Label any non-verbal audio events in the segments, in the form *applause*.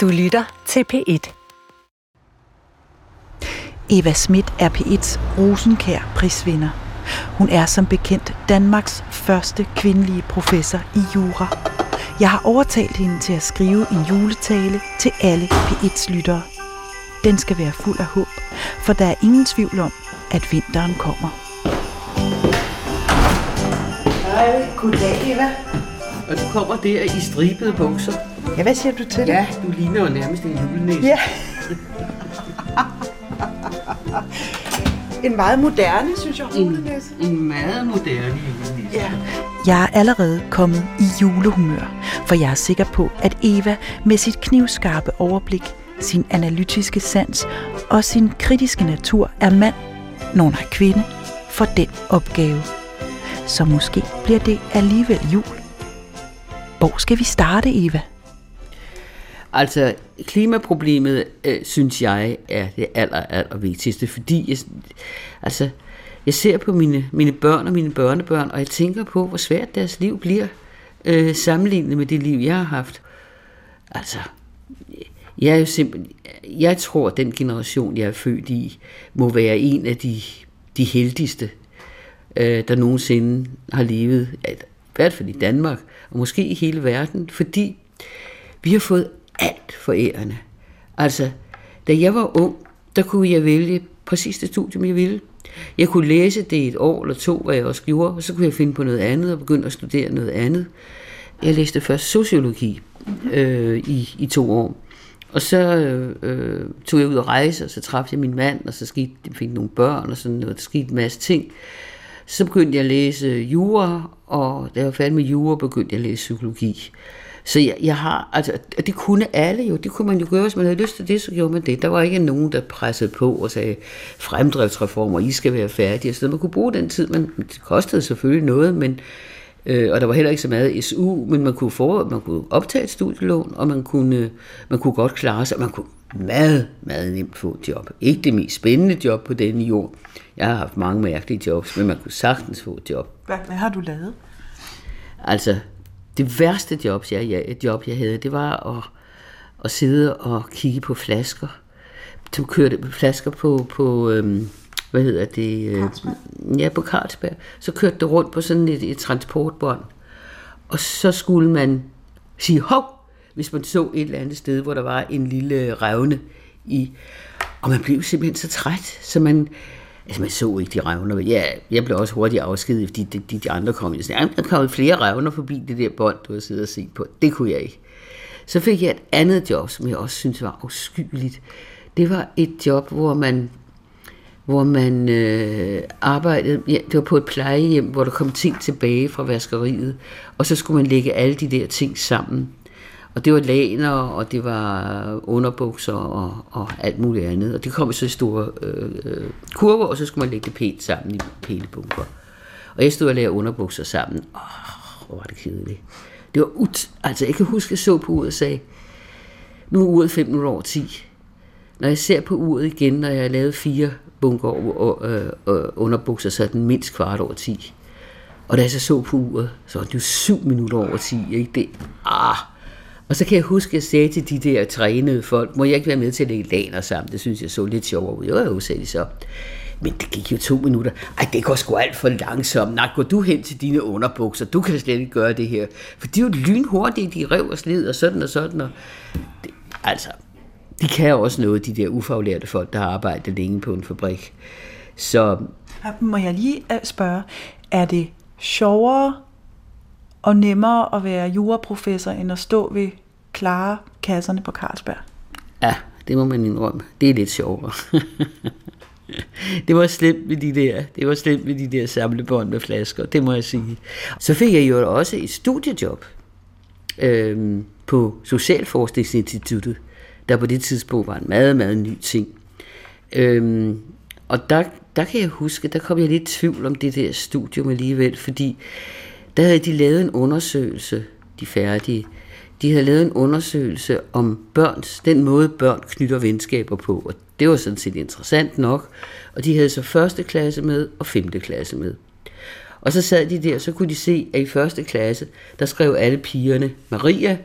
Du lytter til P1. Eva Schmidt er P1's Rosenkær prisvinder. Hun er som bekendt Danmarks første kvindelige professor i jura. Jeg har overtalt hende til at skrive en juletale til alle P1's lyttere. Den skal være fuld af håb, for der er ingen tvivl om, at vinteren kommer. Hej, goddag Eva. Og du kommer der i stribede bukser. Ja, hvad siger du til det? Ja, du ligner jo nærmest en julenæse. Ja. *laughs* en meget moderne, synes jeg, julenæse. En, en meget moderne julenæse. Ja. Jeg er allerede kommet i julehumør, for jeg er sikker på, at Eva med sit knivskarpe overblik, sin analytiske sans og sin kritiske natur er mand, når hun er kvinde, for den opgave. Så måske bliver det alligevel jul. Hvor skal vi starte, Eva? Altså, klimaproblemet, øh, synes jeg, er det aller, aller vigtigste, fordi jeg, altså, jeg ser på mine, mine børn og mine børnebørn, og jeg tænker på, hvor svært deres liv bliver, øh, sammenlignet med det liv, jeg har haft. Altså, jeg er jo simpelthen, jeg tror, at den generation, jeg er født i, må være en af de, de heldigste, øh, der nogensinde har levet, i hvert fald i Danmark, og måske i hele verden, fordi vi har fået alt for ærende. Altså, da jeg var ung, der kunne jeg vælge præcis det studium, jeg ville. Jeg kunne læse det et år eller to, hvad jeg også gjorde, og så kunne jeg finde på noget andet og begynde at studere noget andet. Jeg læste først sociologi øh, i, i to år. Og så øh, tog jeg ud og rejse, og så træffede jeg min mand, og så skete, jeg fik nogle børn, og sådan noget, der skete en masse ting. Så begyndte jeg at læse jura, og da jeg var færdig med jura, begyndte jeg at læse psykologi. Så jeg, jeg har, altså, det kunne alle jo, det kunne man jo gøre, hvis man havde lyst til det, så gjorde man det. Der var ikke nogen, der pressede på og sagde, fremdriftsreformer, I skal være færdige. Så man kunne bruge den tid, men det kostede selvfølgelig noget, men, øh, og der var heller ikke så meget SU, men man kunne, få, man kunne optage et studielån, og man kunne, man kunne godt klare sig, man kunne meget, meget nemt få et job. Ikke det mest spændende job på denne jord. Jeg har haft mange mærkelige jobs, men man kunne sagtens få et job. Hvad, hvad har du lavet? Altså, det værste job, jeg, jeg, job, jeg havde, det var at, at sidde og kigge på flasker. Du kørte flasker på, på øhm, hvad hedder det? Carlsberg. Ja, på Carlsberg. Så kørte det rundt på sådan et, et transportbånd. Og så skulle man sige hov, hvis man så et eller andet sted, hvor der var en lille revne i. Og man blev simpelthen så træt, så man, Altså, man så ikke de revner. Ja, jeg blev også hurtigt afskediget, fordi de, de, de andre kom. Jeg sagde, der kom flere revner forbi det der bånd, du har siddet og set på. Det kunne jeg ikke. Så fik jeg et andet job, som jeg også synes var afskyeligt. Det var et job, hvor man hvor man øh, arbejdede, ja, det var på et plejehjem, hvor der kom ting tilbage fra vaskeriet, og så skulle man lægge alle de der ting sammen. Og det var laner, og det var underbukser og, og alt muligt andet. Og det kom i så store øh, kurver, og så skulle man lægge det pænt sammen i pælebunker. Og jeg stod og lavede underbukser sammen. Åh, hvor var det kedeligt. Det var ut... Altså, jeg kan huske, at jeg så på uret og sagde, nu er uret 5 over 10. Når jeg ser på uret igen, når jeg har lavet fire bunker og, øh, øh, underbukser, så er den mindst kvart over 10. Og da jeg så så på uret, så var det jo 7 minutter over 10. Ikke? Det, ah, og så kan jeg huske, at jeg sagde til de der trænede folk, må jeg ikke være med til at lægge laner sammen? Det synes jeg så lidt sjovere ud. Jo, jo, sagde de så. Men det gik jo to minutter. Ej, det går sgu alt for langsomt. Nej, går du hen til dine underbukser? Du kan slet ikke gøre det her. For de er jo lynhurtige, de rev og slid og sådan og sådan. Og det, altså, de kan også noget, de der ufaglærte folk, der har arbejdet længe på en fabrik. Så Må jeg lige øh, spørge, er det sjovere og nemmere at være juraprofessor, end at stå ved klare kasserne på Carlsberg? Ja, det må man indrømme. Det er lidt sjovere. *laughs* det var slemt med de der, det var slemt med de der samlebånd med flasker, det må jeg sige. Så fik jeg jo også et studiejob øhm, på Socialforskningsinstituttet, der på det tidspunkt var en meget, meget ny ting. Øhm, og der, der kan jeg huske, der kom jeg lidt i tvivl om det der studium alligevel, fordi der havde de lavet en undersøgelse, de færdige, de havde lavet en undersøgelse om børns, den måde børn knytter venskaber på, og det var sådan set interessant nok, og de havde så første klasse med og femte klasse med. Og så sad de der, så kunne de se, at i første klasse, der skrev alle pigerne Maria,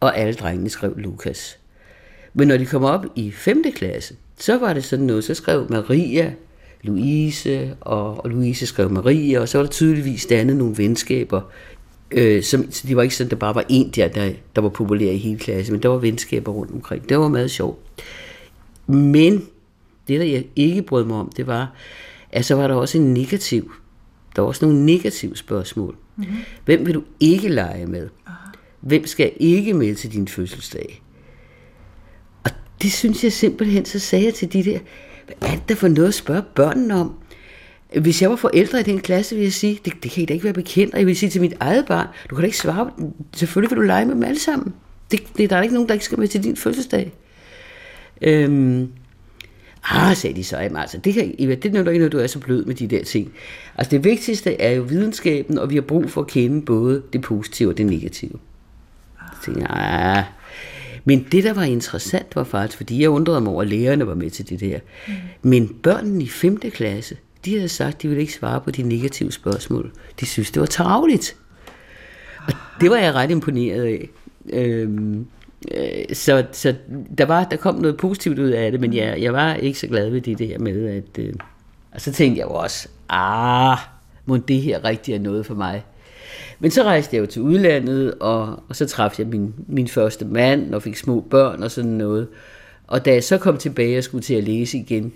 og alle drengene skrev Lukas. Men når de kom op i 5. klasse, så var det sådan noget, så skrev Maria, Louise, og, og Louise skrev Maria, og så var der tydeligvis dannet nogle venskaber. Øh, som, så det var ikke sådan, at der bare var en der, der, der var populær i hele klassen, men der var venskaber rundt omkring. Det var meget sjovt. Men det, der jeg ikke brød mig om, det var, at så var der også en negativ. Der var også nogle negative spørgsmål. Mm-hmm. Hvem vil du ikke lege med? Hvem skal ikke med til din fødselsdag? Og det synes jeg simpelthen, så sagde jeg til de der, hvad er det for noget at spørge børnene om? Hvis jeg var forældre i den klasse, ville jeg sige, det, det kan I da ikke være bekendt. Og jeg vil sige til mit eget barn, du kan da ikke svare, selvfølgelig vil du lege med dem alle sammen. Det, det, der er ikke nogen, der ikke skal med til din fødselsdag. Øhm, Ah, sagde de så, jamen, altså, det, kan, det nytter ikke, når du er så blød med de der ting. Altså det vigtigste er jo videnskaben, og vi har brug for at kende både det positive og det negative. Så tænkte jeg, ah. Men det, der var interessant, var faktisk, fordi jeg undrede mig over, at lærerne var med til det der. Mm. Men børnene i 5. klasse, de havde sagt, at de ville ikke svare på de negative spørgsmål. De synes, det var tageligt. Og det var jeg ret imponeret af. Øhm, Øh, så, så der, var, der kom noget positivt ud af det, men jeg, jeg var ikke så glad ved det der med, at... Øh, og så tænkte jeg jo også, ah, må det her rigtig er noget for mig. Men så rejste jeg jo til udlandet, og, og så træffede jeg min, min første mand, og fik små børn og sådan noget. Og da jeg så kom tilbage og skulle til at læse igen,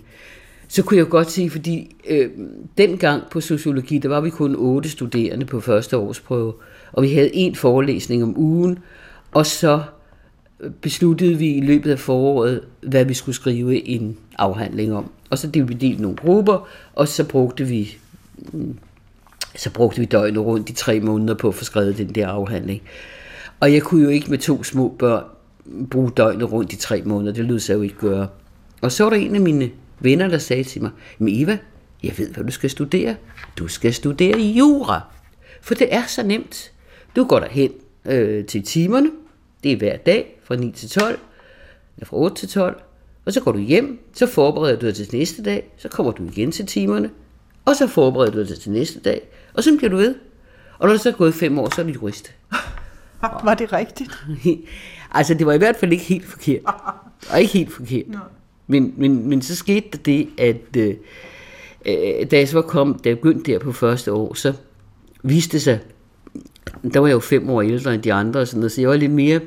så kunne jeg jo godt sige, fordi øh, dengang på sociologi, der var vi kun otte studerende på første årsprøve, og vi havde en forelæsning om ugen, og så øh, besluttede vi i løbet af foråret, hvad vi skulle skrive en afhandling om. Og så delte vi delt nogle grupper, og så brugte vi mm, så brugte vi døgnet rundt i tre måneder på at få skrevet den der afhandling. Og jeg kunne jo ikke med to små børn bruge døgnet rundt i tre måneder. Det lød sig jo ikke gøre. Og så var der en af mine venner, der sagde til mig, men Eva, jeg ved, hvad du skal studere. Du skal studere jura. For det er så nemt. Du går derhen øh, til timerne. Det er hver dag fra 9 til 12, eller fra 8 til 12, og så går du hjem, så forbereder du dig til næste dag, så kommer du igen til timerne, og så forbereder du dig til næste dag, og så bliver du ved. Og når det så er gået fem år, så er du jurist. *laughs* Var det rigtigt? *laughs* altså, det var i hvert fald ikke helt forkert. Og ikke helt forkert. Men, men, men så skete der det, at øh, øh, da jeg så kom, da jeg begyndte der på første år, så viste det sig, der var jeg jo fem år ældre end de andre, og sådan noget, så jeg var lidt mere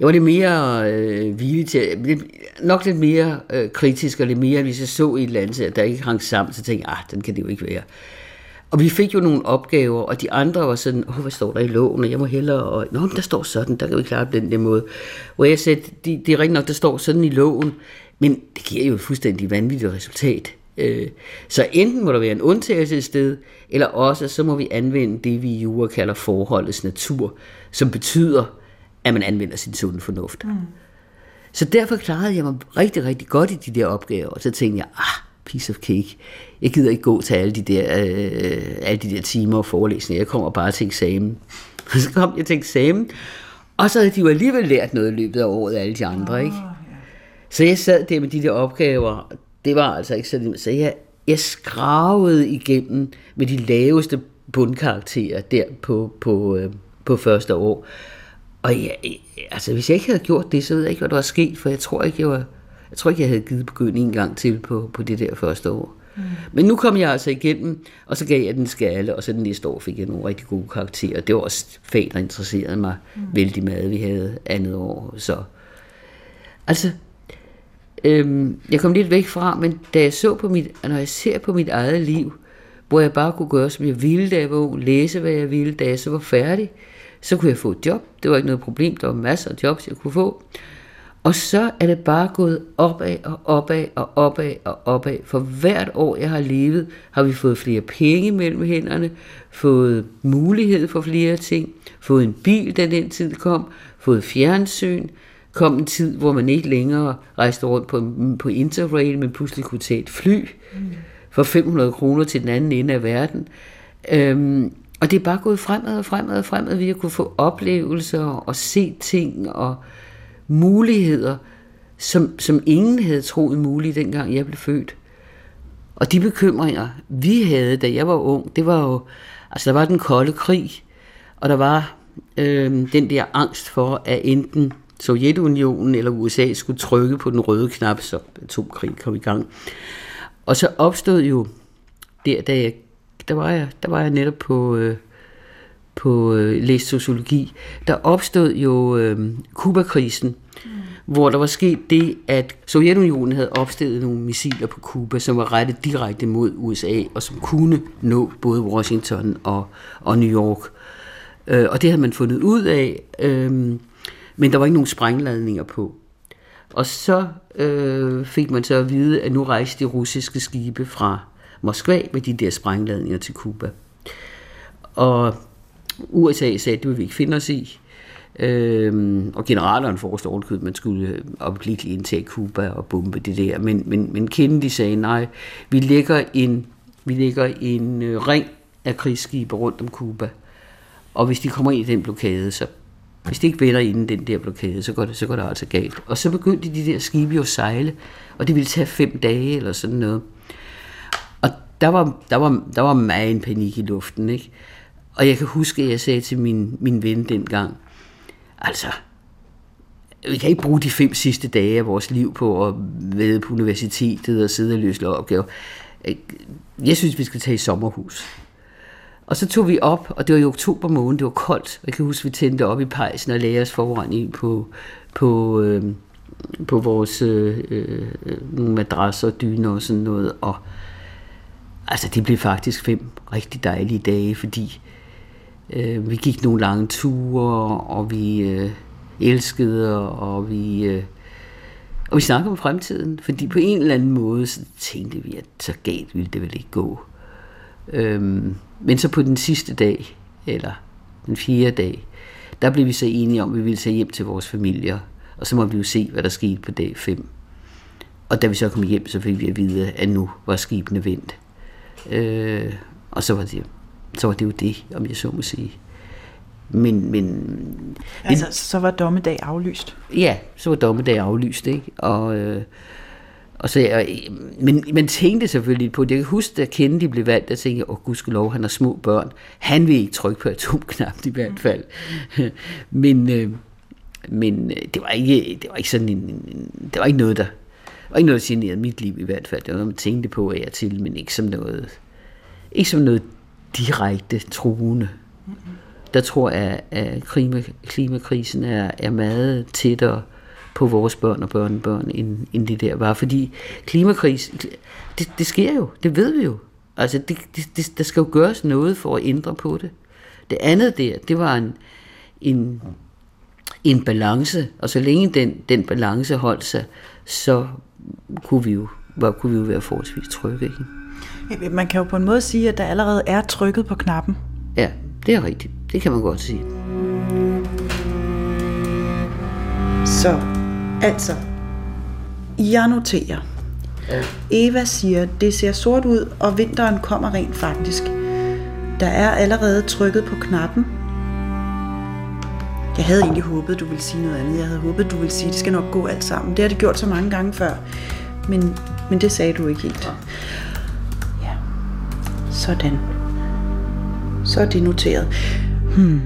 jeg var lidt mere øh, villig til, lidt, nok lidt mere øh, kritisk, og lidt mere, hvis jeg så et eller andet, der ikke hang sammen, så tænkte jeg, ah, den kan det jo ikke være. Og vi fik jo nogle opgaver, og de andre var sådan, åh, hvad står der i loven, og jeg må hellere, og nå, men der står sådan, der kan vi klare på den der måde. Hvor jeg sagde, det, det er rigtigt nok, der står sådan i loven, men det giver jo et fuldstændig vanvittigt resultat. Øh, så enten må der være en undtagelse et sted, eller også så må vi anvende det, vi i jura kalder forholdets natur, som betyder, at man anvender sin sunde fornuft. Mm. Så derfor klarede jeg mig rigtig, rigtig godt i de der opgaver, og så tænkte jeg, ah, piece of cake. Jeg gider ikke gå til alle de der, øh, alle de der timer og forelæsninger. Jeg kommer bare til eksamen. Og *laughs* så kom jeg til eksamen, og så havde de jo alligevel lært noget i løbet af året, alle de andre, oh, ikke? Så jeg sad der med de der opgaver, det var altså ikke så Så jeg, jeg skravede igennem med de laveste bundkarakterer der på, på, øh, på første år. Og ja, altså, hvis jeg ikke havde gjort det, så ved jeg ikke, hvad der var sket, for jeg tror ikke, jeg, var, jeg, tror ikke, jeg havde givet begynde en gang til på, på det der første år. Mm. Men nu kom jeg altså igennem, og så gav jeg den skalle, og så den næste år fik jeg nogle rigtig gode karakterer. Det var også fag, der interesserede mig mm. vældig meget, vi havde andet år. Så altså, øhm, jeg kom lidt væk fra, men da jeg så på mit, når jeg ser på mit eget liv, hvor jeg bare kunne gøre, som jeg ville, da jeg var ung, læse, hvad jeg ville, da jeg så var færdig, så kunne jeg få et job. Det var ikke noget problem. Der var masser af jobs, jeg kunne få. Og så er det bare gået opad og opad og opad og opad. For hvert år, jeg har levet, har vi fået flere penge mellem hænderne, fået mulighed for flere ting, fået en bil, da den tid kom, fået fjernsyn, kom en tid, hvor man ikke længere rejste rundt på, på Interrail, men pludselig kunne tage et fly mm. for 500 kroner til den anden ende af verden. Øhm, og det er bare gået fremad og fremad og fremad. Vi har kunne få oplevelser og se ting og muligheder, som, som ingen havde troet muligt, dengang jeg blev født. Og de bekymringer, vi havde, da jeg var ung, det var jo, altså der var den kolde krig, og der var øh, den der angst for, at enten Sovjetunionen eller USA skulle trykke på den røde knap, så atomkrig kom i gang. Og så opstod jo der, da jeg, der var jeg, der var jeg netop på, øh, på øh, læst sociologi, der opstod jo øh, Kubakrisen, mm. hvor der var sket det, at Sovjetunionen havde opstillet nogle missiler på Kuba, som var rettet direkte mod USA, og som kunne nå både Washington og, og New York. Øh, og det havde man fundet ud af, øh, men der var ikke nogen sprængladninger på. Og så øh, fik man så at vide, at nu rejste de russiske skibe fra Moskva med de der sprængladninger til Kuba. Og USA sagde, at det vil vi ikke finde os i. Øhm, og generalerne foreslog at man skulle øh, opbliveligt indtage Kuba og bombe det der. Men, men, men Kennedy sagde, nej, vi lægger en, vi lægger en øh, ring af krigsskibe rundt om Kuba. Og hvis de kommer ind i den blokade, så hvis de ikke vender inden den der blokade, så går det, så går det altså galt. Og så begyndte de der skibe jo at sejle, og det ville tage fem dage eller sådan noget. Der var, der var, der var meget en panik i luften, ikke? Og jeg kan huske, at jeg sagde til min, min ven dengang, altså, vi kan ikke bruge de fem sidste dage af vores liv på at være på universitetet og sidde og løse opgaver. Jeg synes, vi skal tage i sommerhus. Og så tog vi op, og det var i oktober måned, det var koldt. Jeg kan huske, vi tændte op i pejsen og lagde os foran i på, på, øh, på vores øh, øh, øh madrasser og dyner og sådan noget. Og altså, det blev faktisk fem rigtig dejlige dage, fordi øh, vi gik nogle lange ture, og vi øh, elskede, og vi... Øh, og vi snakkede om fremtiden, fordi på en eller anden måde, så tænkte vi, at så galt ville det vel ikke gå. Øhm, men så på den sidste dag, eller den fjerde dag, der blev vi så enige om, at vi ville tage hjem til vores familier, og så må vi jo se, hvad der skete på dag 5. Og da vi så kom hjem, så fik vi at vide, at nu var skibene vendt. Øh, og så var, det, så var det jo det, om jeg så må sige. Men, men, altså, men, så var dommedag aflyst? Ja, så var dommedag aflyst, ikke? Og, øh, og så, jeg, men man tænkte selvfølgelig på det. Jeg kan huske, da Kennedy blev valgt, der tænkte jeg, åh oh, lov, han har små børn. Han vil ikke trykke på atomknappen i hvert fald. *laughs* men øh, men øh, det var ikke, det var ikke sådan en, en, det var ikke noget, der, og var ikke noget, der generede mit liv i hvert fald. Det var noget, man tænkte på af til, men ikke som noget, ikke som noget direkte truende. Der tror jeg, at klima, klimakrisen er, er meget tættere på vores børn og børnebørn, end, end det der var. Fordi klimakris, det, det sker jo, det ved vi jo. Altså, det, det, der skal jo gøres noget for at ændre på det. Det andet der, det var en, en, en balance, og så længe den, den balance holdt sig, så kunne vi jo, var, kunne vi jo være forholdsvis trygge. Ikke? Man kan jo på en måde sige, at der allerede er trykket på knappen. Ja, det er rigtigt. Det kan man godt sige. Så Altså, jeg noterer. Ja. Eva siger, det ser sort ud, og vinteren kommer rent faktisk. Der er allerede trykket på knappen. Jeg havde egentlig håbet, du ville sige noget andet. Jeg havde håbet, du ville sige, det skal nok gå alt sammen. Det har det gjort så mange gange før. Men, men det sagde du ikke helt. Ja. Sådan. Så er det noteret. Hmm.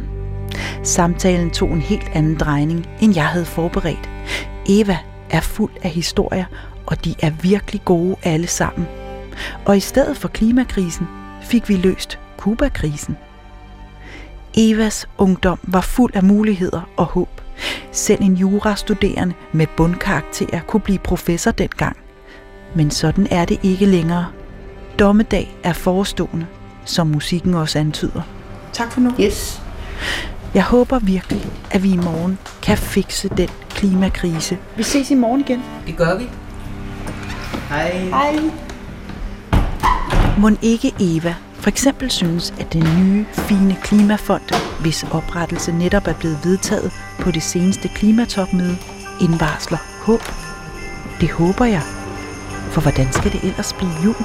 Samtalen tog en helt anden drejning, end jeg havde forberedt. Eva er fuld af historier, og de er virkelig gode alle sammen. Og i stedet for klimakrisen fik vi løst Kubakrisen. Evas ungdom var fuld af muligheder og håb. Selv en jurastuderende med bundkarakterer kunne blive professor dengang. Men sådan er det ikke længere. Dommedag er forestående, som musikken også antyder. Tak for nu. Yes. Jeg håber virkelig, at vi i morgen kan fikse den klimakrise. Vi ses i morgen igen. Det gør vi. Hej. Hej. Må ikke Eva for eksempel synes, at den nye, fine klimafond, hvis oprettelse netop er blevet vedtaget på det seneste klimatopmøde, indvarsler håb. Det håber jeg. For hvordan skal det ellers blive jul?